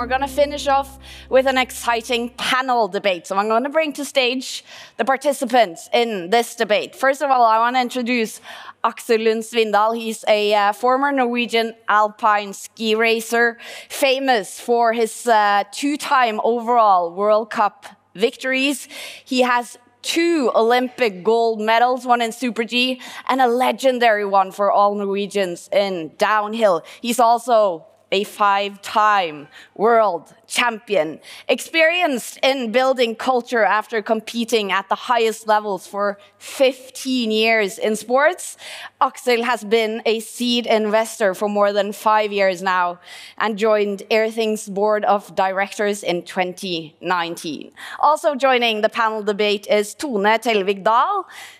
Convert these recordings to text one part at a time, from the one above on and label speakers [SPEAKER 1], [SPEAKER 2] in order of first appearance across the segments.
[SPEAKER 1] We're going to finish off with an exciting panel debate. So I'm going to bring to stage the participants in this debate. First of all, I want to introduce Aksel Lund Svindal. He's a uh, former Norwegian alpine ski racer, famous for his uh, two-time overall World Cup victories. He has two Olympic gold medals, one in Super G and a legendary one for all Norwegians in downhill. He's also a five time world champion, experienced in building culture after competing at the highest levels for 15 years in sports. Aksel has been a seed investor for more than five years now and joined Airthings board of directors in 2019. Also joining the panel debate is Tone Tellevik.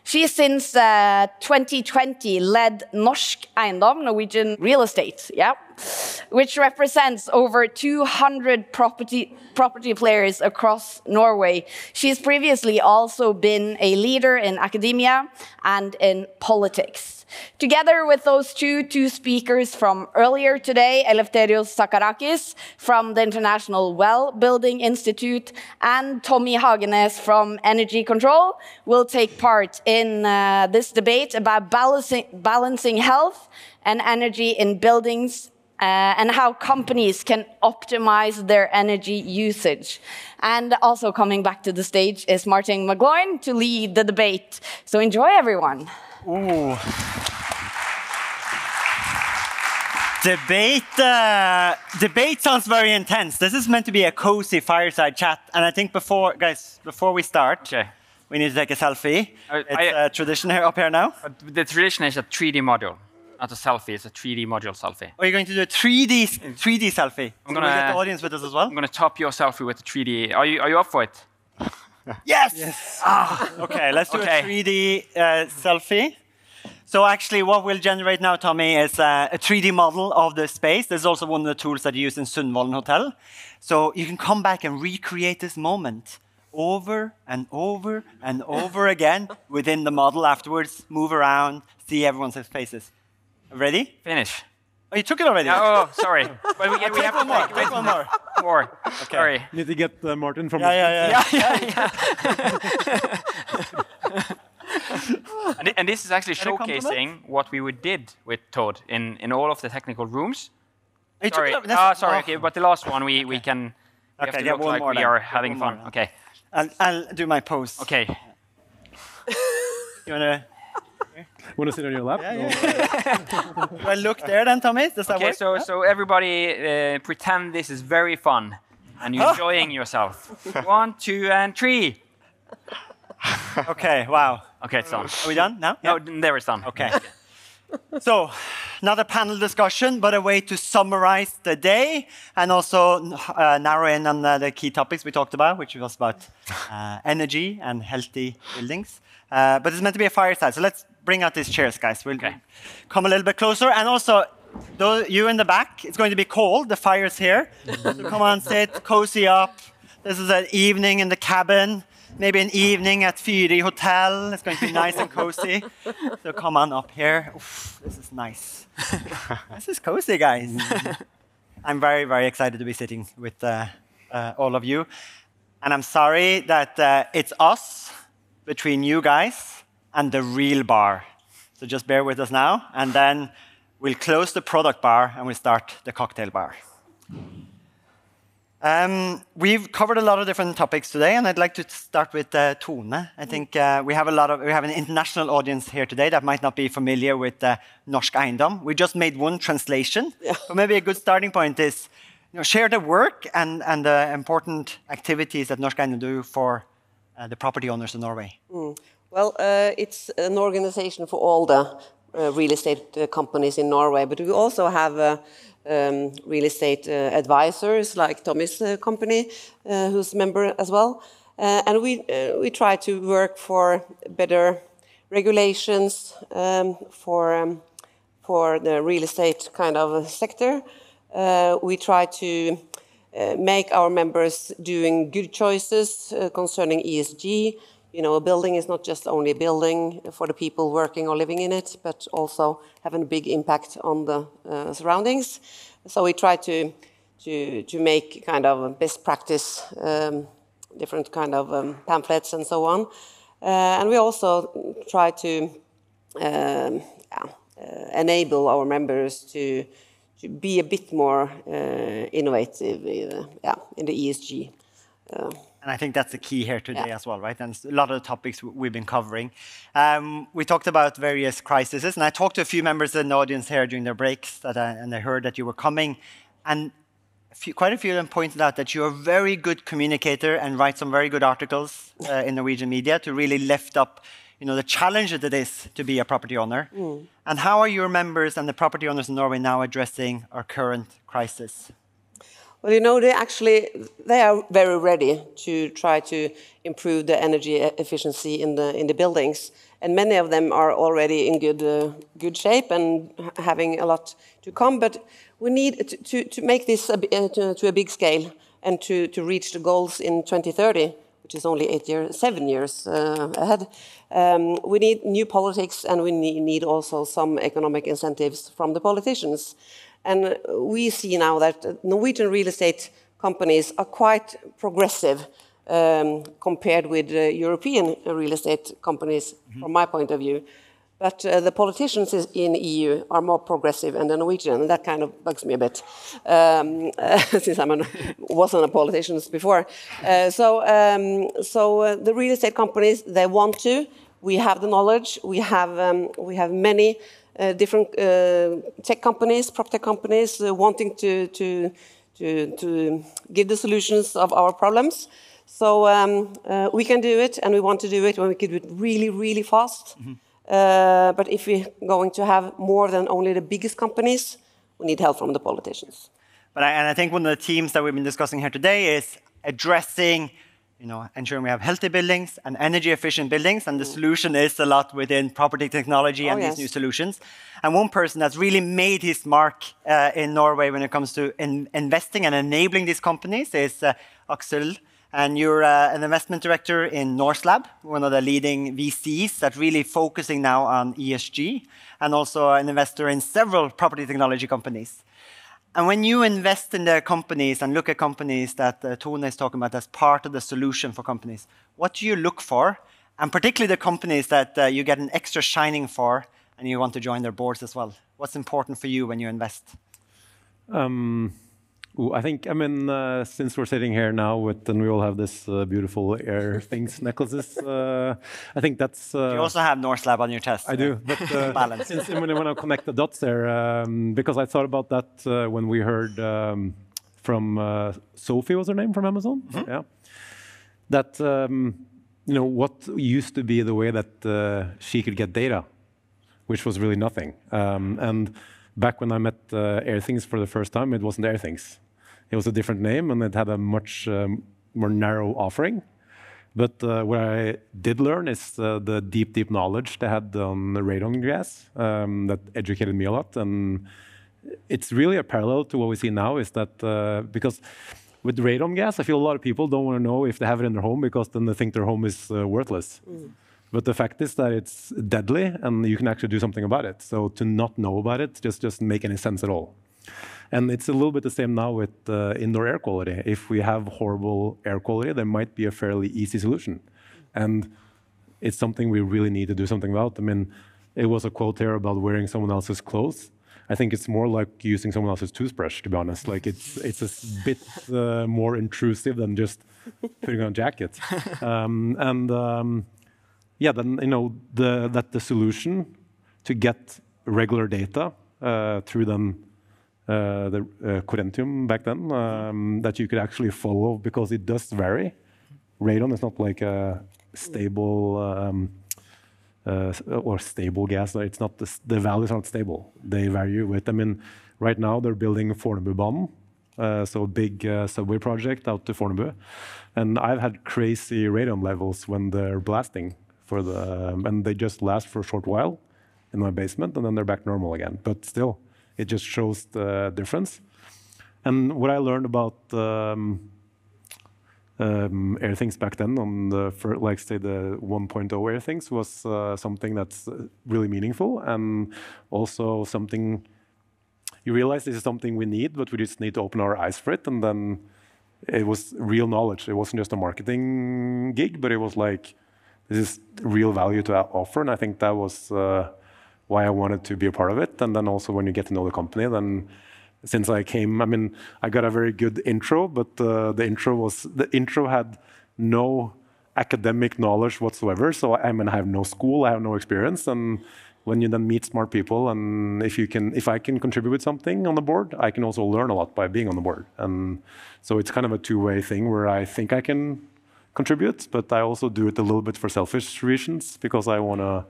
[SPEAKER 1] She since uh, 2020 led Norsk Eiendom, Norwegian real estate, yeah, which represents over 200 property, property players across Norway. She's previously also been a leader in academia and in politics. Together with those two, two speakers from earlier today, Eleftherios Zacharakis from the International Well Building Institute and Tommy Hagenes from Energy Control will take part in uh, this debate about balancing, balancing health and energy in buildings uh, and how companies can optimize their energy usage. And also coming back to the stage is Martin McGloin to lead the debate. So enjoy, everyone.
[SPEAKER 2] Ooh. Debate. Uh, debate sounds very intense. This is meant to be a cozy fireside chat, and I think before, guys, before we start,
[SPEAKER 3] Okay.
[SPEAKER 2] we need to take a selfie.
[SPEAKER 3] Uh,
[SPEAKER 2] it's
[SPEAKER 3] I-
[SPEAKER 2] a tradition here up here now.
[SPEAKER 3] But the tradition is a 3D module, not a selfie. It's a 3D module selfie.
[SPEAKER 2] Are you going to do a 3D 3D selfie?
[SPEAKER 3] I'm
[SPEAKER 2] So we get
[SPEAKER 3] gonna-
[SPEAKER 2] the audience with us as well.
[SPEAKER 3] I'm going to top your selfie with a 3D. Are you, are you up for it?
[SPEAKER 2] Yes. Yes. Ah, okay, let's do
[SPEAKER 3] Okay.
[SPEAKER 2] a 3D uh, selfie. So actually, what we'll generate now, Tommy, is uh, a 3D model of the space. There's also one of the tools that you use in Sundvolden Hotel. So you can come back and recreate this moment over and over and over again within the model afterwards. Move around, see everyone's faces. Ready?
[SPEAKER 3] Finish.
[SPEAKER 2] Oh, you took it already.
[SPEAKER 3] Oh, sorry. But we, we have
[SPEAKER 2] one
[SPEAKER 3] to
[SPEAKER 2] more.
[SPEAKER 3] take
[SPEAKER 2] Take one more.
[SPEAKER 3] more. Okay. Sorry.
[SPEAKER 4] Need to get uh, Martin from
[SPEAKER 2] Yeah, yeah, yeah.
[SPEAKER 3] And, thi- and this is actually
[SPEAKER 2] Any
[SPEAKER 3] showcasing what we did with Todd in, in all of the technical rooms.
[SPEAKER 2] You took
[SPEAKER 3] Sorry.
[SPEAKER 2] it al-
[SPEAKER 3] Ah, sorry.
[SPEAKER 2] oh.
[SPEAKER 3] Okay, but the last one we, we can. We
[SPEAKER 2] Okay,
[SPEAKER 3] have to
[SPEAKER 2] get
[SPEAKER 3] look
[SPEAKER 2] one
[SPEAKER 3] like
[SPEAKER 2] more
[SPEAKER 3] we
[SPEAKER 2] then.
[SPEAKER 3] are
[SPEAKER 2] Get
[SPEAKER 3] having
[SPEAKER 2] one
[SPEAKER 3] fun.
[SPEAKER 2] then.
[SPEAKER 3] Okay.
[SPEAKER 2] I'll, I'll do my pose.
[SPEAKER 3] Okay.
[SPEAKER 2] You wanna?
[SPEAKER 4] Want to sit on your lap?
[SPEAKER 2] Yeah, yeah. Do I look there then, Tommy? Does that
[SPEAKER 3] Okay.
[SPEAKER 2] work?
[SPEAKER 3] So so everybody uh, pretend this is very fun and you're enjoying yourself. One, two, and three.
[SPEAKER 2] Okay, wow.
[SPEAKER 3] Okay, it's done.
[SPEAKER 2] Are we done now?
[SPEAKER 3] No, there it's done.
[SPEAKER 2] Okay. so, not a panel discussion, but a way to summarize the day and also uh, narrow in on uh, the key topics we talked about, which was about uh, energy and healthy buildings. Uh, but it's meant to be a fireside, so let's bring out these chairs, guys. We'll
[SPEAKER 3] Okay.
[SPEAKER 2] come a little bit closer. And also, those, you in the back, it's going to be cold. The fire's here. so come on, sit, cozy up. This is an evening in the cabin. Maybe an evening at Fyri Hotel. It's going to be nice and cozy. So come on up here. Oof, this is nice. this is cozy, guys. I'm very, very excited to be sitting with uh, uh, all of you. And I'm sorry that uh, it's us between you guys and the real bar. So just bear with us now, and then we'll close the product bar and we'll start the cocktail bar. Um, we've covered a lot of different topics today, and I'd like to start with uh, Tone. I think uh, we have a lot of we have an international audience here today that might not be familiar with uh, Norsk Eiendom. We just made one translation, but maybe a good starting point is you know, share the work and and the important activities that Norsk Eiendom do for uh, the property owners in Norway.
[SPEAKER 5] Well, uh, it's an organization for all the uh, real estate uh, companies in Norway, but we also have uh, um, real estate uh, advisors like Tommy's uh, company, who's member as well. And we, we try to work for better regulations um, for, um, for the real estate kind of sector. We try to make our members doing good choices concerning ESG. You know, a building is not just only a building for the people working or living in it, but also having a big impact on the uh, surroundings. So we try to, to, to make kind of best practice, um, different kind of um, pamphlets and so on. Uh, and we also try to um, yeah, uh, enable our members to to be a bit more uh, innovative uh, yeah, in the ESG.
[SPEAKER 2] And I think that's the key here today yeah. as well, right? And a lot of the topics we've been covering. Um, we talked about various crises, and I talked to a few members in the audience here during their breaks, that I, and I heard that you were coming. And a few, quite a few of them pointed out that you're a very good communicator and write some very good articles uh, in Norwegian media to really lift up you know, the challenge that it is to be a property owner. Mm. And how are your members and the property owners in Norway now addressing our current crisis?
[SPEAKER 5] Well, you know, they actually they are very ready to try to improve the energy efficiency in the in the buildings, and many of them are already in good uh, good shape and having a lot to come. But we need to to, to make this a, uh, to, to, a big scale and to to reach the goals in 2030 which is only eight years, seven years uh, ahead. Um, we need new politics and we need also some economic incentives from the politicians. And we see now that Norwegian real estate companies are quite progressive um, compared with uh, European real estate companies, mm -hmm. from my point of view. But uh, the politicians in EU are more progressive than the Norwegian, and that kind of bugs me a bit, um, since I wasn't a politician before. Uh, so, um, so uh, the real estate companies they want to. We have the knowledge. We have um, we have many different uh, tech companies, prop tech companies, wanting to to to to give the solutions of our problems. So um, we can do it, and we want to do it when we can do it really, really fast. Mm -hmm. Uh, but if we're going to have more than only the biggest companies, we need help from the politicians.
[SPEAKER 2] But I, and I think one of the themes that we've been discussing here today is addressing, you know, ensuring we have healthy buildings and energy efficient buildings. And the mm. solution is a lot within property technology and oh, these new solutions. And one person that's really made his mark uh, in Norway when it comes to in investing and enabling these companies is uh, Aksel and you're uh, an investment director in Norselab, one of the leading VCs that really focusing now on ESG, and also an investor in several property technology companies. And when you invest in the companies and look at companies that uh, Tone is talking about as part of the solution for companies, what do you look for? And particularly the companies that uh, you get an extra shining for and you want to join their boards as well. What's important for you when you invest? Um,
[SPEAKER 4] Ooh, I think, I mean, uh, since we're sitting here now with, and we all have this uh, beautiful air things, necklaces, uh, I think that's...
[SPEAKER 2] you also have Norselab on your chest.
[SPEAKER 4] I do, but uh, since when I want to connect the dots there, um, because I thought about that uh, when we heard um, from uh, Sophie, was her name, from Amazon? Mm -hmm. Yeah. That, um, you know, what used to be the way that she could get data, which was really nothing. Um, and back when I met uh, Airthings for the first time, it wasn't Airthings. It was a different name, and it had a much um, more narrow offering. But uh, what I did learn is uh, the deep, deep knowledge they had on the radon gas um, that educated me a lot. And it's really a parallel to what we see now is that uh, because with radon gas, I feel a lot of people don't want to know if they have it in their home because then they think their home is uh, worthless. Mm. But the fact is that it's deadly and you can actually do something about it. So to not know about it just doesn't make any sense at all. And it's a little bit the same now with uh, indoor air quality. If we have horrible air quality, there might be a fairly easy solution. And it's something we really need to do something about. I mean, it was a quote here about wearing someone else's clothes. I think it's more like using someone else's toothbrush, to be honest. Like it's it's a bit uh, more intrusive than just putting on a jacket. Um, and um, yeah, then you know the, that the solution to get regular data uh, through then uh, the uh, Corentium back then um, that you could actually follow because it does vary. Radon is not like a stable um, uh, or stable gas. It's not the, the values aren't stable. They vary with. I mean, right now they're building Fornebubanen uh, so a big uh, subway project out to Fornebu. And I've had crazy radon levels when they're blasting for the, um, and they just last for a short while in my basement, and then they're back normal again. But still, it just shows the difference. And what I learned about um, um, Airthings back then on the for, like say the 1.0 Airthings was uh, something that's uh, really meaningful and also something you realize this is something we need, but we just need to open our eyes for it. And then it was real knowledge. It wasn't just a marketing gig, but it was like this is real value to offer. And I think that was uh, why I wanted to be a part of it. And then also when you get to know the company, then since I came, I mean, I got a very good intro, but uh, the intro was the intro had no academic knowledge whatsoever. So I mean, I have no school, I have no experience, and when you then meet smart people, and if you can, if I can contribute with something on the board, I can also learn a lot by being on the board, and so it's kind of a two-way thing where I think I can contribute, but I also do it a little bit for selfish reasons because I want to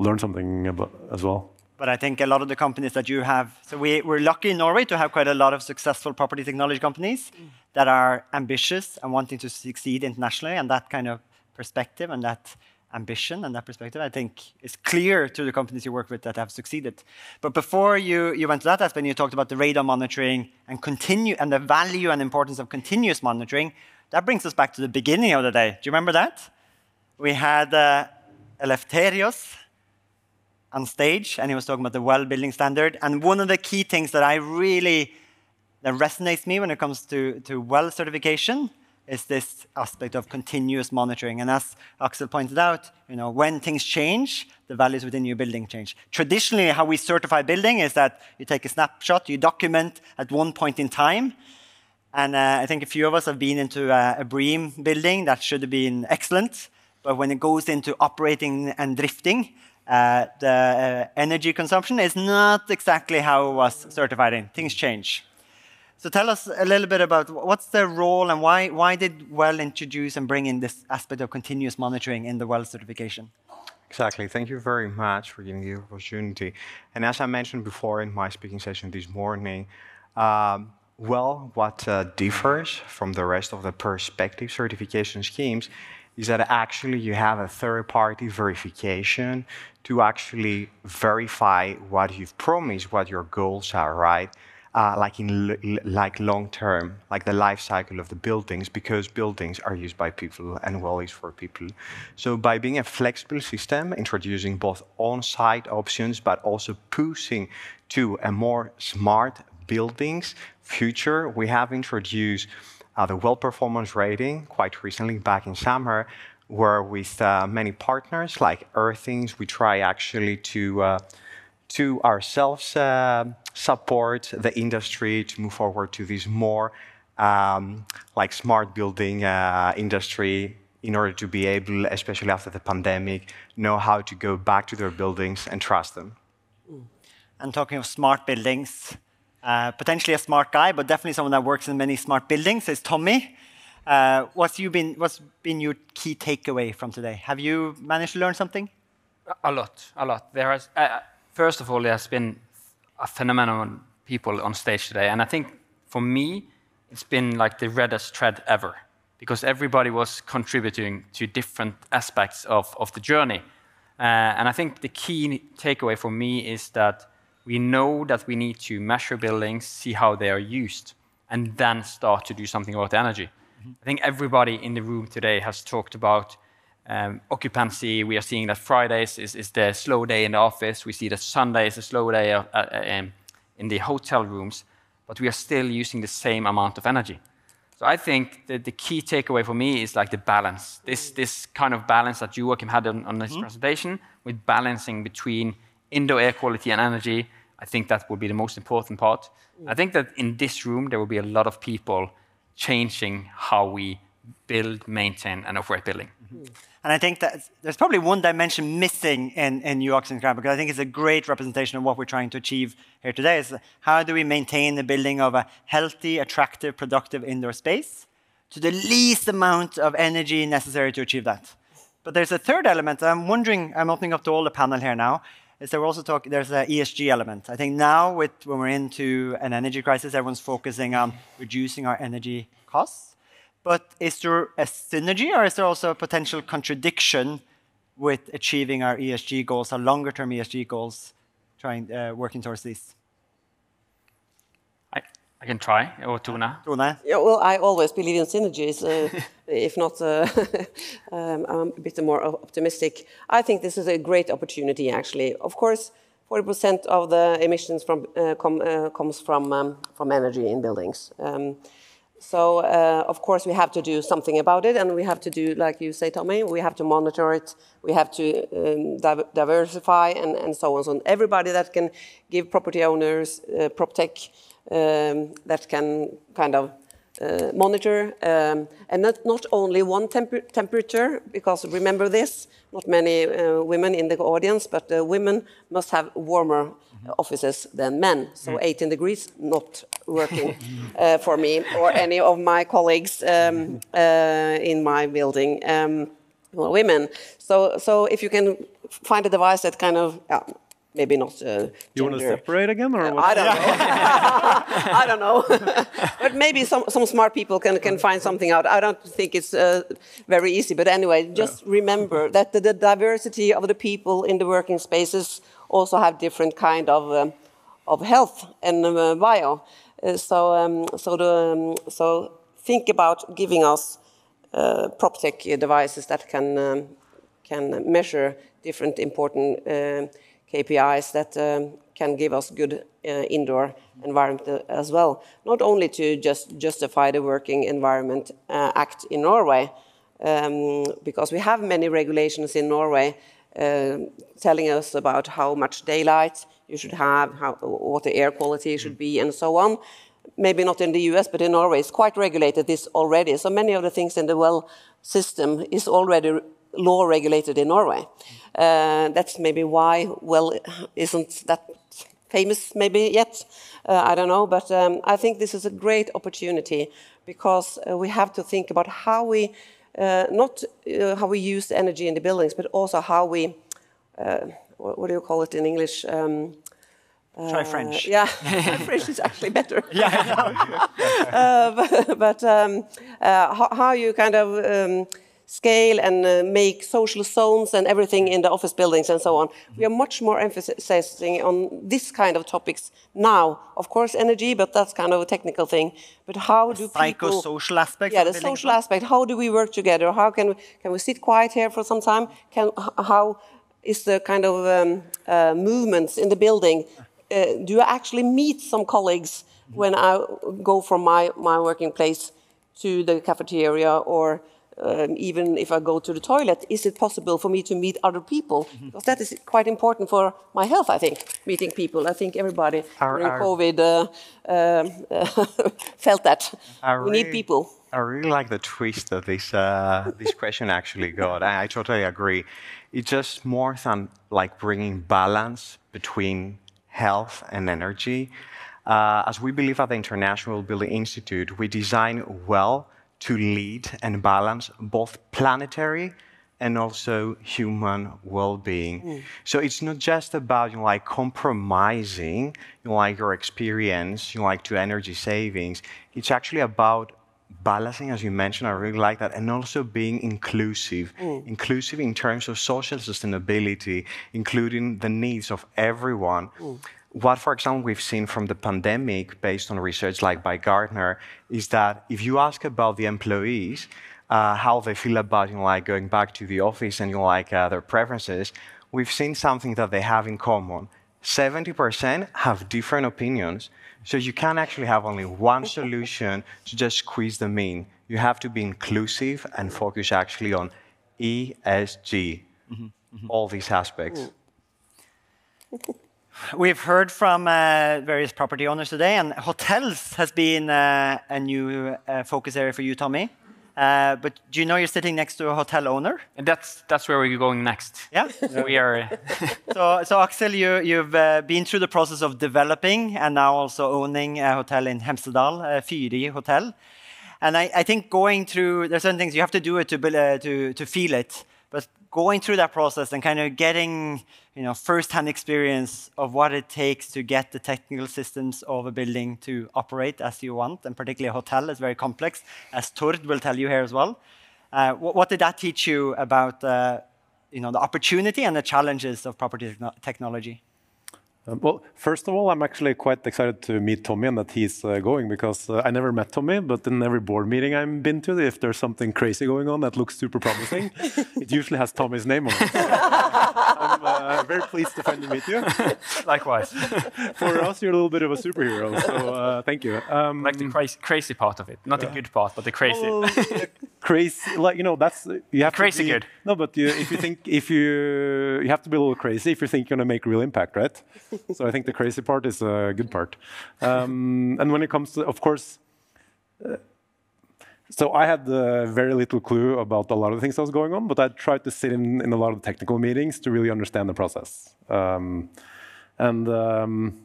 [SPEAKER 4] learn something about, as well.
[SPEAKER 2] But I think a lot of the companies that you have, so we, we're lucky in Norway to have quite a lot of successful property technology companies mm. that are ambitious and wanting to succeed internationally. And that kind of perspective and that ambition and that perspective, I think is clear to the companies you work with that have succeeded. But before you, you went to that aspect, when you talked about the radon monitoring and continue and the value and importance of continuous monitoring. That brings us back to the beginning of the day. Do you remember that? We had uh, Eleftherios on stage, and he was talking about the well building standard. And one of the key things that I really that resonates me when it comes to, to well certification is this aspect of continuous monitoring. And as Aksel pointed out, you know, when things change, the values within your building change. Traditionally, how we certify building is that you take a snapshot, you document at one point in time. And uh, I think a few of us have been into a, BREEAM building that should have been excellent. But when it goes into operating and drifting, uh, the uh, energy consumption is not exactly how it was certified in. Things change. So tell us a little bit about what's the role and why, why did Well introduce and bring in this aspect of continuous monitoring in the Well certification?
[SPEAKER 6] Exactly. Thank you very much for giving the opportunity. And as I mentioned before in my speaking session this morning, um, well, what uh, differs from the rest of the perspective certification schemes is that actually you have a third party verification to actually verify what you've promised, what your goals are, right? Uh, like in like long term, like the life cycle of the buildings, because buildings are used by people and well is for people. So by being a flexible system, introducing both on-site options, but also pushing to a more smart buildings future, we have introduced the well performance rating quite recently back in summer, where with uh, many partners like Airthings, we try actually to uh, to ourselves uh, support the industry to move forward to this more um, like smart building uh, industry in order to be able, especially after the pandemic, know how to go back to their buildings and trust them.
[SPEAKER 2] And talking of smart buildings, uh, potentially a smart guy, but definitely someone that works in many smart buildings is Tommy. Uh, what's, you been, what's been your key takeaway from today? Have you managed to learn something?
[SPEAKER 3] A lot, a lot. There has, uh, first of all, there has been a phenomenal people on stage today, and I think for me, it's been like the reddest thread ever because everybody was contributing to different aspects of, of the journey. Uh, and I think the key takeaway for me is that we know that we need to measure buildings, see how they are used, and then start to do something about the energy. I think everybody in the room today has talked about um, occupancy. We are seeing that Fridays is, is, the slow day in the office. We see that Sunday is a slow day uh, uh, um, in the hotel rooms, but we are still using the same amount of energy. So I think that the key takeaway for me is like the balance. This, this kind of balance that you, Joachim had on, on this mm -hmm. presentation with balancing between indoor air quality and energy. I think that will be the most important part. I think that in this room, there will be a lot of people changing how we build, maintain, and operate building. Mm -hmm.
[SPEAKER 2] And I think that there's probably one dimension missing in, in New Oxygen Crab because I think it's a great representation of what we're trying to achieve here today is how do we maintain the building of a healthy, attractive, productive indoor space to the least amount of energy necessary to achieve that. But there's a third element. I'm wondering, I'm opening up to all the panel here now. Is that we're also talking, there's an ESG element. I think now with, when we're into an energy crisis, everyone's focusing on reducing our energy costs. But is there a synergy or is there also a potential contradiction with achieving our ESG goals, our longer term ESG goals, trying, uh, working towards these?
[SPEAKER 3] I, I can try, or Tone.
[SPEAKER 2] Tone.
[SPEAKER 5] Yeah, well, I always believe in synergies, uh, if not, uh, um, I'm a bit more optimistic. I think this is a great opportunity, actually. Of course, 40% of the emissions from, uh, com, uh, comes from, um, from energy in buildings. Um, so, uh, of course, we have to do something about it, and we have to do, like you say, Tommy, we have to monitor it, we have to um, diversify, and, and so on. So, everybody that can give property owners, uh, prop tech, um, that can kind of uh, monitor, um, and not, not only one temper temperature, because remember this, not many uh, women in the audience, but uh, women must have warmer mm -hmm. offices than men. So mm. 18 degrees, not working uh, for me or any of my colleagues um, uh, in my building, um, well, women. So, so if you can find a device that kind of, maybe not. Uh,
[SPEAKER 4] you want to separate again, or
[SPEAKER 5] uh, I don't know. I don't know. but maybe some, some smart people can, can find something out. I don't think it's uh, very easy. But anyway, just yeah. remember that the, the, diversity of the people in the working spaces also have different kind of um, of health and uh, bio. Uh, so um, so the um, so think about giving us uh, prop tech devices that can um, can measure different important KPIs that um, can give us good uh, indoor environment as well. Not only to just justify the Working Environment uh, Act in Norway, um, because we have many regulations in Norway uh, telling us about how much daylight you should have, how, what the air quality should be, and so on. Maybe not in the US, but in Norway, it's quite regulated this already. So many of the things in the well system is already law regulated in Norway. Uh, that's maybe why well isn't that famous maybe yet. Uh, I don't know, but um, I think this is a great opportunity because uh, we have to think about how we uh, not uh, how we use energy in the buildings, but also how we uh, what, what, do you call it in English? Um,
[SPEAKER 2] Try French.
[SPEAKER 5] Yeah, French is actually better. yeah, but, but um, how, how, you kind of um, scale and uh, make social zones and everything in the office buildings and so on. We are much more emphasizing on this kind of topics now. Of course, energy, but that's kind of a technical thing. But how do
[SPEAKER 2] people... Psychosocial aspect?
[SPEAKER 5] Yeah, the social aspect. How do we work together? How can we, can we sit quiet here for some time? Can, how is the kind of um, uh, movements in the building? Uh, do I actually meet some colleagues when I go from my, my working place to the cafeteria or um, even if I go to the toilet, is it possible for me to meet other people? Mm -hmm. Because that is quite important for my health, I think, meeting people. I think everybody our, during our, COVID uh, uh, felt that. we really, need people.
[SPEAKER 6] I really like the twist that this, uh, this question actually got. I, I totally agree. It's just more than like bringing balance between health and energy. Uh, as we believe at the International Building Institute, we design well to lead and balance both planetary and also human well-being. Mm. So it's not just about you know, like compromising you know, like your experience, you know, like to energy savings. It's actually about balancing, as you mentioned. I really like that, and also being inclusive. Mm. Inclusive in terms of social sustainability, including the needs of everyone. Mm what, for example, we've seen from the pandemic, based on research like by Gartner, is that if you ask about the employees, uh, how they feel about you know, like going back to the office and you know, like uh, their preferences, we've seen something that they have in common. 70% have different opinions, so you can't actually have only one solution to just squeeze them in. You have to be inclusive and focus actually on ESG, mm -hmm. Mm -hmm. all these aspects.
[SPEAKER 2] We've heard from uh, various property owners today, and hotels has been uh, a new uh, focus area for you, Tommy. Uh, but do you know you're sitting next to a hotel owner?
[SPEAKER 3] And that's that's where we're going next.
[SPEAKER 2] Yeah,
[SPEAKER 3] so we are.
[SPEAKER 2] so, so Aksel, you you've uh, been through the process of developing and now also owning a hotel in Hemsedal, Fyri Hotel. And I, I, think going through there's certain things you have to do it to uh, to to feel it. But going through that process and kind of getting you know first-hand experience of what it takes to get the technical systems of a building to operate as you want, and particularly a hotel is very complex, as Tord will tell you here as well. Uh, what, what, did that teach you about uh, you know the opportunity and the challenges of property technology?
[SPEAKER 4] Um, well, first of all, I'm actually quite excited to meet Tommy and that he's uh, going because uh, I never met Tommy, but in every board meeting I've been to, if there's something crazy going on that looks super promising, it usually has Tommy's name on it. I'm uh, very pleased to finally meet you.
[SPEAKER 3] Likewise.
[SPEAKER 4] For us, you're a little bit of a superhero, so uh, thank you.
[SPEAKER 3] Um, like the crazy, crazy, part of it, not the good part, but the crazy. Well,
[SPEAKER 4] crazy, like you know, that's you have
[SPEAKER 3] crazy
[SPEAKER 4] to be,
[SPEAKER 3] good.
[SPEAKER 4] No, but you, if you think if you you have to be a little crazy if you think you're gonna make real impact, right? so I think the crazy part is a good part. Um, and when it comes to, of course, uh, so I had uh, very little clue about a lot of the things that was going on, but I tried to sit in, in a lot of the technical meetings to really understand the process. Um, and um,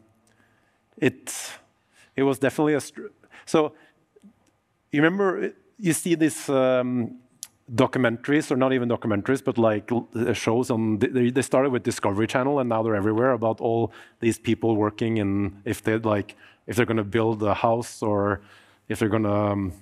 [SPEAKER 4] it, it was definitely a, so you remember, you see this um, documentaries or not even documentaries but like uh, shows on they, started with discovery channel and now they're everywhere about all these people working in if they like if they're going to build a house or if they're going to um,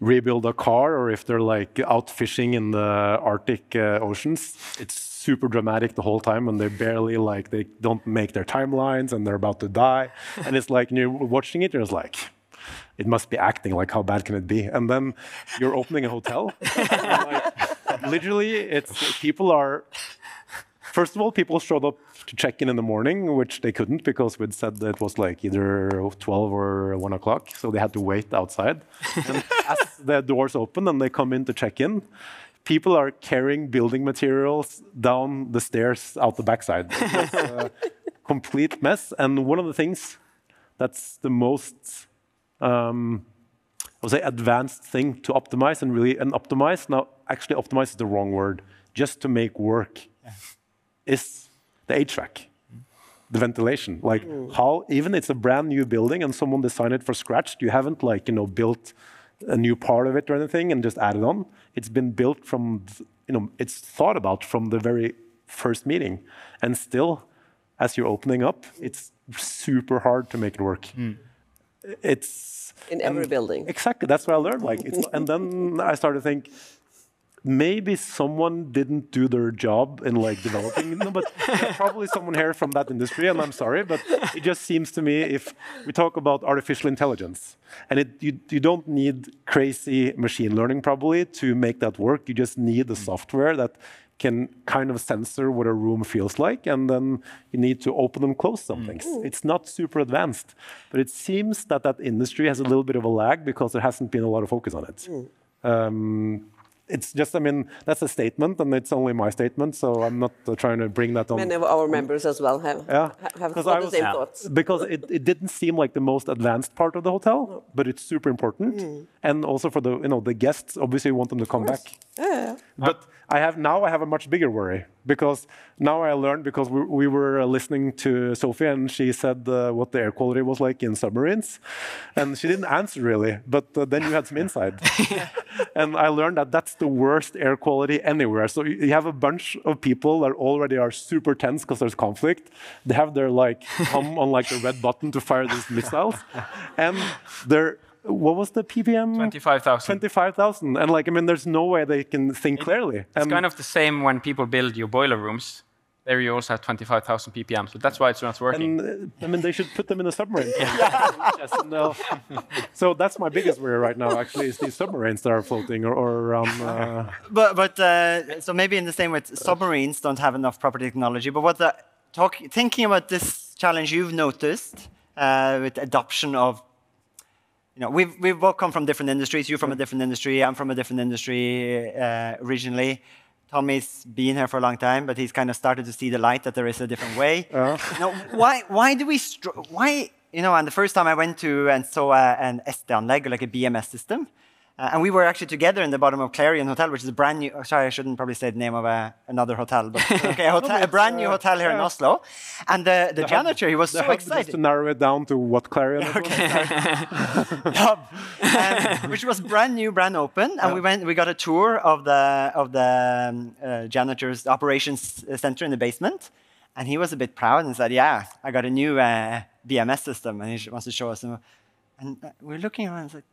[SPEAKER 4] rebuild a car or if they're like out fishing in the arctic uh, oceans. It's super dramatic the whole time and they barely like they don't make their timelines and they're about to die. And it's like you're watching it you're just like it must be acting. Like, how bad can it be? And then you're opening a hotel. like, literally, it's people are. First of all, people showed up to check in in the morning, which they couldn't because we'd said that it was like either 12 or 1 o'clock. So they had to wait outside. and as the doors open and they come in to check in, people are carrying building materials down the stairs out the backside. Complete mess. And one of the things that's the most um, I would say advanced thing to optimize and really and optimize. Now, actually, optimize is the wrong word. Just to make work yeah. is the HVAC, the ventilation. Like mm. how even it's a brand new building and someone designed it from scratch. You haven't like you know built a new part of it or anything and just added on. It's been built from you know it's thought about from the very first meeting, and still, as you're opening up, it's super hard to make it work. Mm it's
[SPEAKER 5] in every
[SPEAKER 4] and,
[SPEAKER 5] building.
[SPEAKER 4] Exactly, that's what I learned. Like, and then I started to think maybe someone didn't do their job in like developing them, but probably someone here from that industry. And I'm sorry, but it just seems to me if we talk about artificial intelligence, and it, you, you don't need crazy machine learning probably to make that work. You just need the software that can kind of censor what a room feels like, and then you need to open and close some mm. things. It's not super advanced, but it seems that that industry has a little bit of a lag because there hasn't been a lot of focus on it. Mm. Um, it's just, I mean, that's a statement, and it's only my statement, so I'm not uh, trying to bring that on.
[SPEAKER 5] Many of our members as well have, yeah. have thought the same yeah. thoughts.
[SPEAKER 4] Because it, it didn't seem like the most advanced part of the hotel, no. but it's super important. Mm. And also for the, you know, the guests, obviously you want them to come back.
[SPEAKER 5] Yeah.
[SPEAKER 4] But I have now I have a much bigger worry because now I learned because we, we were listening to Sophie and she said uh, what the air quality was like in submarines, and she didn't answer really, but uh, then you had some insight, and I learned that that's the worst air quality anywhere. So you have a bunch of people that already are super tense because there's conflict. They have their like thumb on like the red button to fire these missiles, and they're what was the ppm?
[SPEAKER 3] 25,000.
[SPEAKER 4] 25,000. And like, I mean, there's no way they can think it, clearly.
[SPEAKER 3] It's um, kind of the same when people build your boiler rooms. There you also have 25,000 ppm, so that's why it's not working.
[SPEAKER 4] And, uh, I mean, they should put them in a submarine. yes, no. so that's my biggest worry right now, actually, is these submarines that are floating or, or around. Uh...
[SPEAKER 2] But, but uh, so maybe in the same way, submarines don't have enough proper technology. But what the, talk, thinking about this challenge you've noticed uh, with adoption of you know, we've, we've both come from different industries. You're from a different industry. I'm from a different industry uh, originally. Tommy's been here for a long time, but he's kind of started to see the light that there is a different way. Uh. You know, why, why do we, why, you know, and the first time I went to and saw uh, an SD-anlegg, like a BMS system, Uh, and we were actually together in the bottom of Clarion Hotel, which is a brand new. oh, sorry, I shouldn't probably say the name of a, another hotel, but okay, a, hotel, a brand new hotel here in Oslo. And the, the janitor, he was
[SPEAKER 4] The
[SPEAKER 2] so
[SPEAKER 4] hub,
[SPEAKER 2] excited.
[SPEAKER 4] Just to narrow it down to what Clarion was.
[SPEAKER 2] Hub, um, which was brand new, brand open, and we went. We got a tour of the of the um, uh, janitor's operations center in the basement, and he was a bit proud and said, "Yeah, I got a new uh, BMS system," and he wants to show us. some- And uh, we're looking around, and it's like,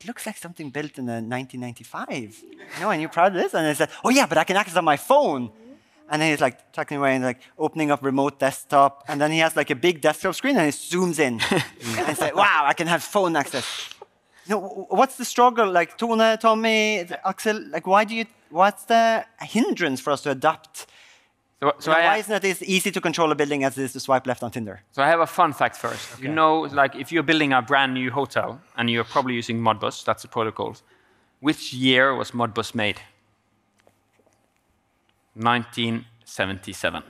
[SPEAKER 2] "It looks like something built in uh, 1995." You know, and you're proud of this? And I said, "Oh yeah, but I can access on my phone." And then he's like tucking away and like opening up remote desktop. And then he has like a big desktop screen and he zooms in and says, wow, I can have phone access. You know, what's the struggle? Like Tone, Tommy, Aksel, like why do you, what's the hindrance for us to adapt?
[SPEAKER 3] So, so
[SPEAKER 2] You know,
[SPEAKER 3] I,
[SPEAKER 2] why isn't it as easy to control a building as it is to swipe left on Tinder?
[SPEAKER 3] So I have a fun fact first. You know, like if you're building a brand new hotel and you're probably using Modbus, that's the protocol. Which year was Modbus made? 1977.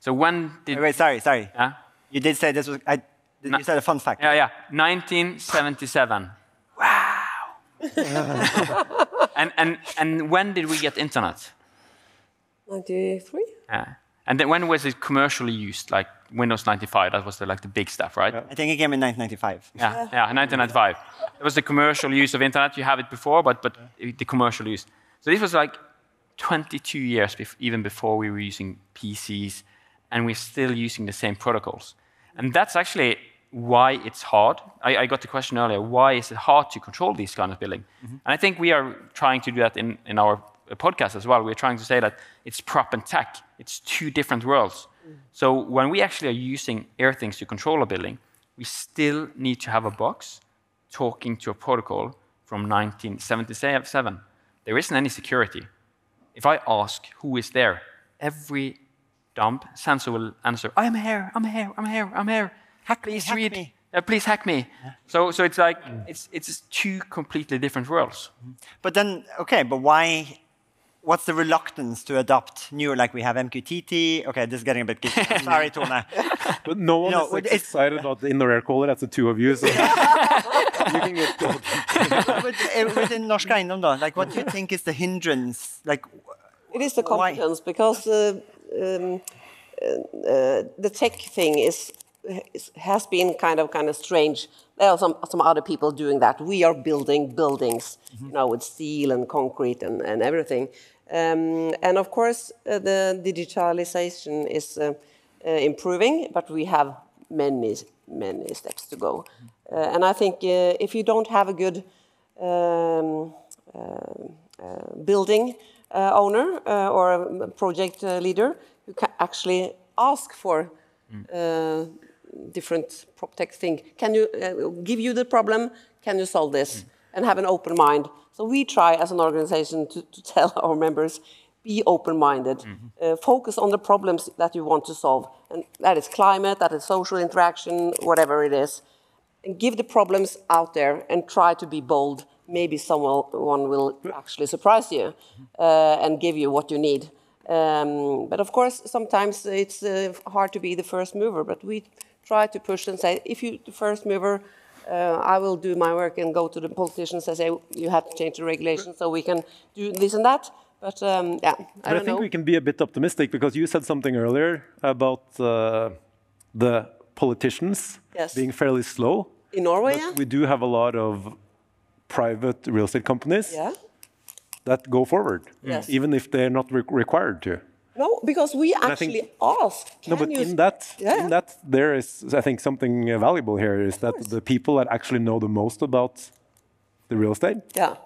[SPEAKER 3] So when did?
[SPEAKER 2] Wait, wait, sorry, sorry.
[SPEAKER 3] Yeah,
[SPEAKER 2] You did say this was, I, you said a fun fact.
[SPEAKER 3] yeah, yeah. 1977. Wow. and and and when did we get internet?
[SPEAKER 5] 93?
[SPEAKER 3] Yeah. And then when was it commercially used? Like Windows 95. That was the, like the big stuff, right?
[SPEAKER 2] I think it came in 1995.
[SPEAKER 3] Yeah, yeah, 1995. It was the commercial use of internet. You have it before, but but the commercial use. So this was like 22 years bef- even before we were using PCs, and we're still using the same protocols. And that's actually why it's hard. I, I got the question earlier. Why is it hard to control these kind of building? Mm-hmm. And I think we are trying to do that in, in our podcast as well. We're trying to say that it's prop and tech. It's two different worlds. So when we actually are using Airthings to control a building, we still need to have a box talking to a protocol from 1977. There isn't any security. If I ask who is there, every dump sensor will answer, I'm here, I'm here, I'm here, I'm here. Hack, please
[SPEAKER 2] hack
[SPEAKER 3] read.
[SPEAKER 2] me."
[SPEAKER 3] Uh, please hack me. So, so it's like it's it's two completely different worlds.
[SPEAKER 2] But then, okay, but why? What's the reluctance to adopt new? Like we have MQTT. Okay, this is getting a bit. geeky. Sorry, Tone.
[SPEAKER 4] But no one
[SPEAKER 2] No,
[SPEAKER 4] is like,
[SPEAKER 2] it's-
[SPEAKER 4] excited about the indoor air quality. That's the two of you. So you can get told.
[SPEAKER 2] but uh, within Norsk Eiendom, though, like, what do you think is the hindrance? Like,
[SPEAKER 5] It is the
[SPEAKER 2] Why?
[SPEAKER 5] competence because uh, um, uh, the tech thing is, is has been kind of kind of strange. There are some some other people doing that. We are building buildings, you know, with steel and concrete and, and everything. Um, and of course, uh, the digitalization is uh, uh, improving, but we have many many steps to go. Uh, and I think uh, if you don't have a good um, uh, building uh, owner uh, or project uh, leader who can actually ask for uh, different prop tech thing. Can you uh, give you the problem? Can you solve this? And have an open mind. So we try as an organization to, to tell our members, be open-minded, uh, focus on the problems that you want to solve, and that is climate, that is social interaction, whatever it is and give the problems out there and try to be bold. Maybe someone will actually surprise you uh, and give you what you need. Um, but of course, sometimes it's uh, hard to be the first mover. But we try to push and say, if you're the first mover, uh, I will do my work and go to the politicians and say you have to change the regulation so we can do this and that. But um, yeah, I
[SPEAKER 4] But I, think
[SPEAKER 5] know.
[SPEAKER 4] we can be a bit optimistic because you said something earlier about uh, the politicians
[SPEAKER 5] Yes.
[SPEAKER 4] being fairly slow.
[SPEAKER 5] In Norway,
[SPEAKER 4] But
[SPEAKER 5] yeah.
[SPEAKER 4] we do have a lot of private real estate companies
[SPEAKER 5] yeah.
[SPEAKER 4] that go forward,
[SPEAKER 5] Yes.
[SPEAKER 4] even if they're not re- required to.
[SPEAKER 5] No, because we
[SPEAKER 4] I think-
[SPEAKER 5] actually ask.
[SPEAKER 4] No, but in that,
[SPEAKER 5] Yeah.
[SPEAKER 4] in that, there is, I think, something valuable here is that the people that actually know the most about the real estate,
[SPEAKER 5] Yeah.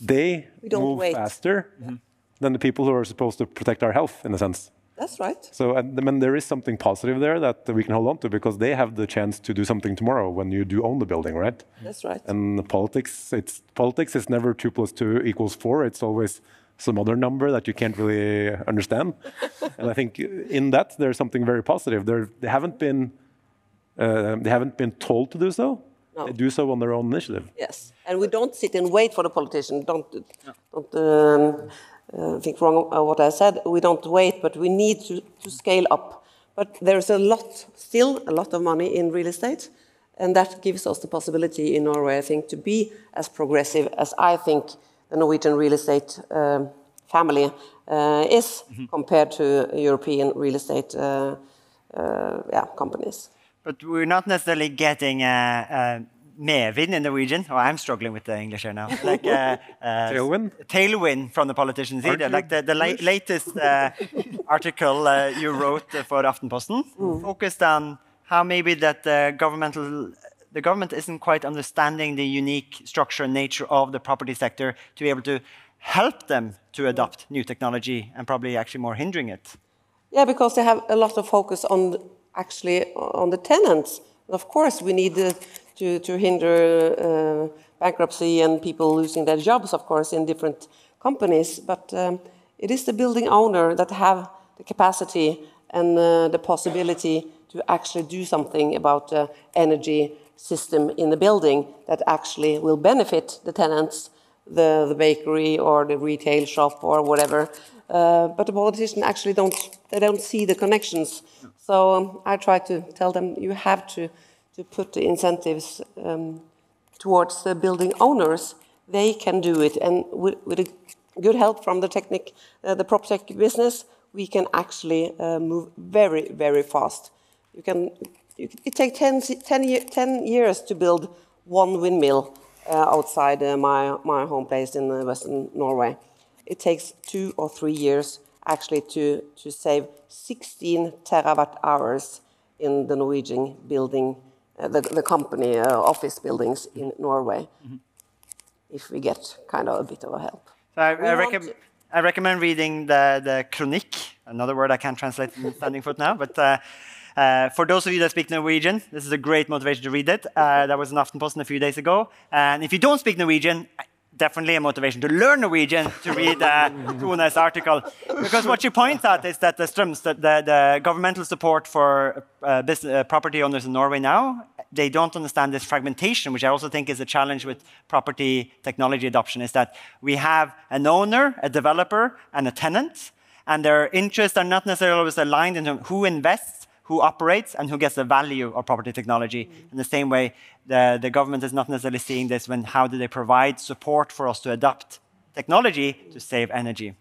[SPEAKER 4] they
[SPEAKER 5] don't
[SPEAKER 4] move
[SPEAKER 5] wait.
[SPEAKER 4] faster mm-hmm. than the people who are supposed to protect our health, in a sense.
[SPEAKER 5] That's right.
[SPEAKER 4] So, and I mean, there is something positive there that we can hold on to because they have the chance to do something tomorrow when you do own the building, right?
[SPEAKER 5] That's right.
[SPEAKER 4] And politics, it's politics is never two plus two equals four. It's always some other number that you can't really understand. and I think in that there's something very positive. They're, they haven't been uh, they haven't been told to do so.
[SPEAKER 5] No.
[SPEAKER 4] They do so on their own initiative.
[SPEAKER 5] Yes, and we don't sit and wait for the politician. Don't don't um, uh, think wrong uh, what I said. We don't wait, but we need to, to scale up. But there's a lot, still a lot of money in real estate, And that gives us the possibility in Norway, I think, to be as progressive as I think the Norwegian real estate um, family uh, is mm -hmm. compared to European real estate uh, uh, yeah, companies.
[SPEAKER 2] But we're not necessarily getting a, medvind in Norwegian. Oh, I'm struggling with the English here now. Like uh,
[SPEAKER 4] uh, tailwind,
[SPEAKER 2] tailwind from the politicians either. Like the, the la latest uh, article uh, you wrote for Aftenposten mm. focused on how maybe that the governmental the government isn't quite understanding the unique structure and nature of the property sector to be able to help them to adopt new technology and probably actually more hindering it.
[SPEAKER 5] Yeah, because they have a lot of focus on actually on the tenants. Of course, we need to, to hinder uh, bankruptcy and people losing their jobs, of course, in different companies. But um, it is the building owner that have the capacity and uh, the possibility to actually do something about the energy system in the building that actually will benefit the tenants, the, the bakery or the retail shop or whatever. Uh, but the politicians actually don't, they don't see the connections. So um, I try to tell them, you have to to put the incentives um, towards the building owners, they can do it. And with, with good help from the technic, uh, the prop tech business, we can actually uh, move very, very fast. You can, you, it takes 10, 10, 10, years to build one windmill uh, outside uh, my, my home place in uh, Western Norway. It takes two or three years actually to, to save 16 terawatt hours in the Norwegian building uh, the, the company uh, office buildings in Norway, mm -hmm. if we get kind of a bit of a help.
[SPEAKER 2] So I, I, I recommend reading the, the Kronikk, another word I can't translate in standing foot now, but uh, for those of you that speak Norwegian, this is a great motivation to read it. Uh, that was an Aftenposten a few days ago. And if you don't speak Norwegian, definitely a motivation to learn Norwegian to read uh, article. Because what she points out is that the strums, the, the, the governmental support for uh, business, uh, property owners in Norway now, they don't understand this fragmentation, which I also think is a challenge with property technology adoption, is that we have an owner, a developer, and a tenant, and their interests are not necessarily always aligned in who invests who operates and who gets the value of property technology. Mm. In the same way, the, the government is not necessarily seeing this when how do they provide support for us to adopt technology to save energy.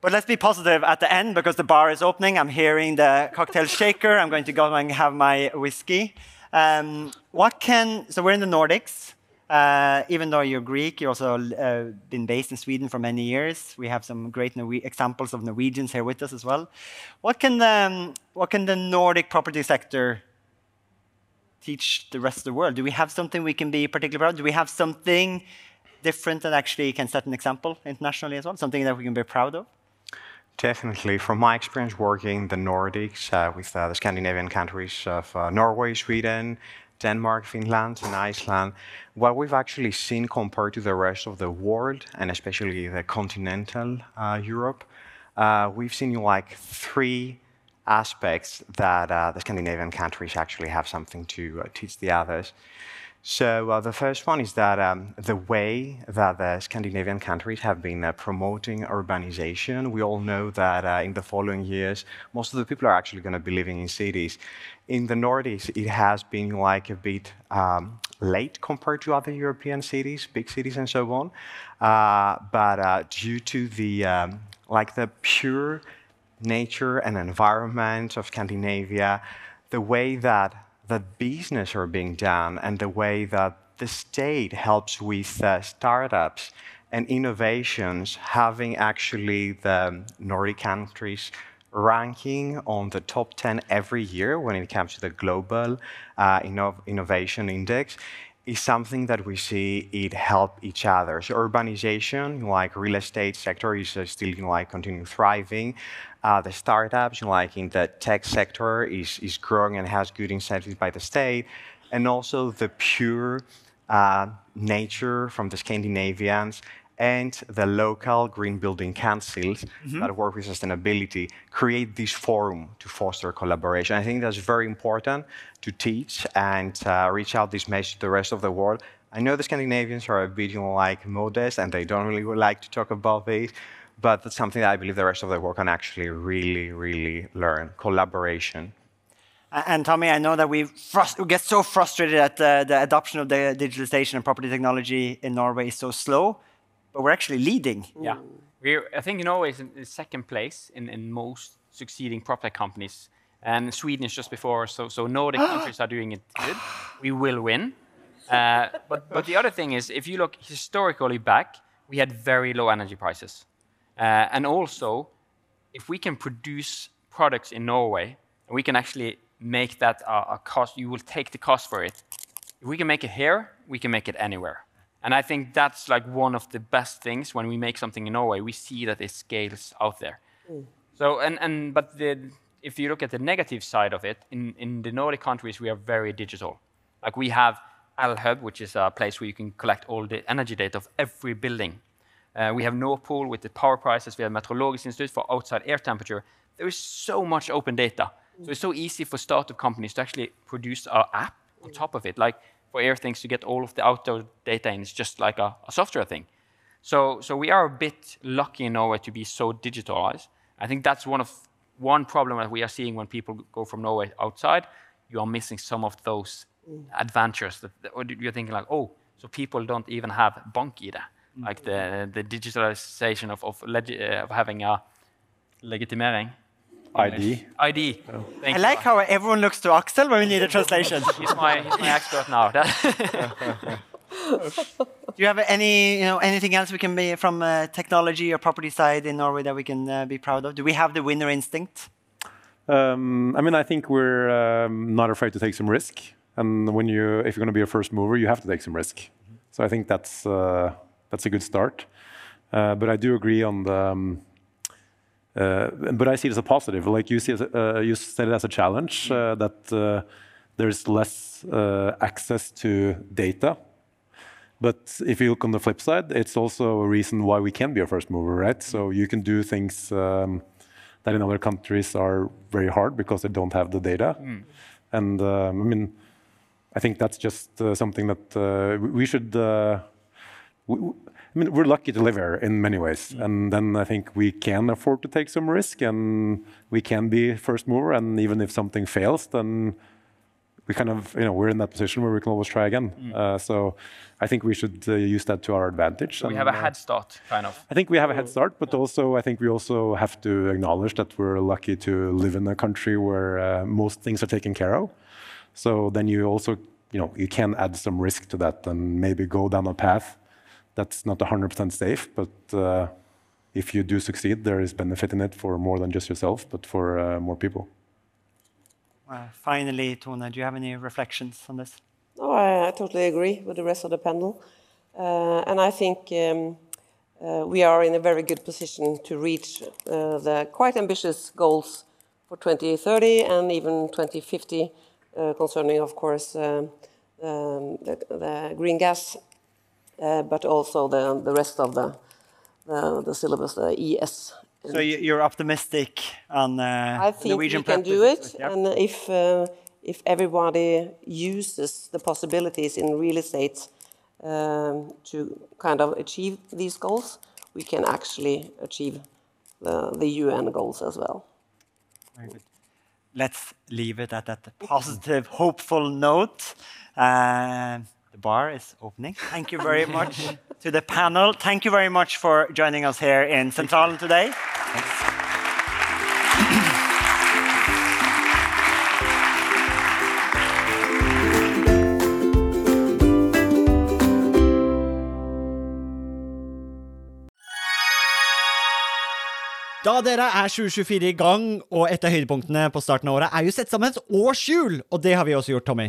[SPEAKER 2] But let's be positive at the end because the bar is opening. I'm hearing the cocktail shaker. I'm going to go and have my whiskey. Um, what can, so we're in the Nordics. Uh, even though you're Greek, you've also uh, been based in Sweden for many years. We have some great Norwe examples of Norwegians here with us as well. What can, um, what can the Nordic property sector teach the rest of the world? Do we have something we can be particularly proud of? Do we have something different that actually can set an example internationally as well? Something that we can be proud of?
[SPEAKER 6] Definitely. From my experience working the Nordics uh, with uh, the Scandinavian countries of uh, Norway, Sweden, Denmark, Finland, and Iceland, what we've actually seen compared to the rest of the world, and especially the continental uh, Europe, uh, we've seen like three aspects that uh, the Scandinavian countries actually have something to uh, teach the others. So uh, the first one is that um, the way that the Scandinavian countries have been uh, promoting urbanization, we all know that uh, in the following years, most of the people are actually going to be living in cities. In the Nordics, it has been like a bit um, late compared to other European cities, big cities and so on. Uh, but uh, due to the um, like the pure nature and environment of Scandinavia, the way that the business are being done and the way that the state helps with uh, startups and innovations, having actually the Nordic countries ranking on the top 10 every year when it comes to the global uh, inno innovation index is something that we see it help each other. So urbanization, like real estate sector, is uh, still like continuing thriving. Uh, the startups, like in the tech sector, is is growing and has good incentives by the state, and also the pure uh, nature from the Scandinavians and the local green building councils mm -hmm. that work with sustainability create this forum to foster collaboration. I think that's very important to teach and uh, reach out this message to the rest of the world. I know the Scandinavians are a bit you know, like modest and they don't really like to talk about this, but that's something that I believe the rest of the world can actually really, really learn, collaboration.
[SPEAKER 2] And Tommy, I know that we, we get so frustrated at the, the adoption of the digitalization and property technology in Norway is so slow, but we're actually leading.
[SPEAKER 3] Yeah, we're, I think Norway is in, in second place in, in most succeeding property companies, and Sweden is just before. So, so Nordic countries are doing it good. We will win. Uh, but, but the other thing is, if you look historically back, we had very low energy prices, uh, and also, if we can produce products in Norway, and we can actually make that a, a cost, you will take the cost for it. If we can make it here, we can make it anywhere. And I think that's like one of the best things when we make something in Norway, we see that it scales out there. Mm. So, and, and, but the, if you look at the negative side of it, in, in the Nordic countries, we are very digital. Like we have Elhub, which is a place where you can collect all the energy data of every building. Uh, we have Nord Pool with the power prices. We have Meteorological Institute for outside air temperature. There is so much open data. So it's so easy for startup companies to actually produce an app on top of it. Like for Airthings to get all of the outdoor data in It's just like a, a, software thing. So, so we are a bit lucky in Norway to be so digitalized. I think that's one of one problem that we are seeing when people go from Norway outside. You are missing some of those mm. adventures that, you're thinking like, oh, so people don't even have BankID, mm. like the, the digitalization of, of, uh, of having a legitimering.
[SPEAKER 4] ID.
[SPEAKER 3] ID.
[SPEAKER 2] Oh. I like how everyone looks to Aksel when we need a translation.
[SPEAKER 3] he's, my, he's my expert now.
[SPEAKER 2] Do you have any, you know, anything else we can be from uh, technology or property side in Norway that we can uh, be proud of? Do we have the winner instinct?
[SPEAKER 4] Um, I mean, I think we're um, not afraid to take some risk, and when you, if you're going to be a first mover, you have to take some risk. Mm -hmm. So I think that's uh, that's a good start. Uh, but I do agree on the. Um, but I see it as a positive. Like you see, uh, you said it as a challenge uh, that there's less access to data. But if you look on the flip side, it's also a reason why we can be a first mover, right? So you can do things um, that in other countries are very hard because they don't have the data. Mm. And um, I mean, I think that's just uh, something that uh, we should. Uh, we, I mean, we're lucky to live here in many ways, mm. and then I think we can afford to take some risk, and we can be first mover. And even if something fails, then we kind of, you know, we're in that position where we can always try again. Mm. Uh, so I think we should uh, use that to our advantage.
[SPEAKER 3] So we have a head start, kind of.
[SPEAKER 4] I think we have a head start, but also I think we also have to acknowledge that we're lucky to live in a country where uh, most things are taken care of. So then you also, you know, you can add some risk to that and maybe go down a path that's not 100% safe, but uh, if you do succeed, there is benefit in it for more than just yourself, but for uh, more people.
[SPEAKER 2] Uh, finally, Tone, do you have any reflections on this?
[SPEAKER 5] No, I, I totally agree with the rest of the panel. Uh, and I think um, uh, we are in a very good position to reach uh, the quite ambitious goals for 2030 and even 2050 concerning, of course, um, um, the, the green gas but also the, the rest of the, the, the syllabus, the ES.
[SPEAKER 2] So you're optimistic on uh,
[SPEAKER 5] I think
[SPEAKER 2] Norwegian
[SPEAKER 5] we can do it, yep. and if uh, if everybody uses the possibilities in real estate um, to kind of achieve these goals, we can actually achieve the, the UN goals as well.
[SPEAKER 2] Very good. Let's leave it at that positive, hopeful note. Uh, bar is opening. Thank you very much to the panel. Thank you very much for joining us here in Centralen today. Da dere er 2024 i gang, og et av høydepunktene på starten av året er jo sett sammen et årshjul, og det har vi også gjort, Tommy.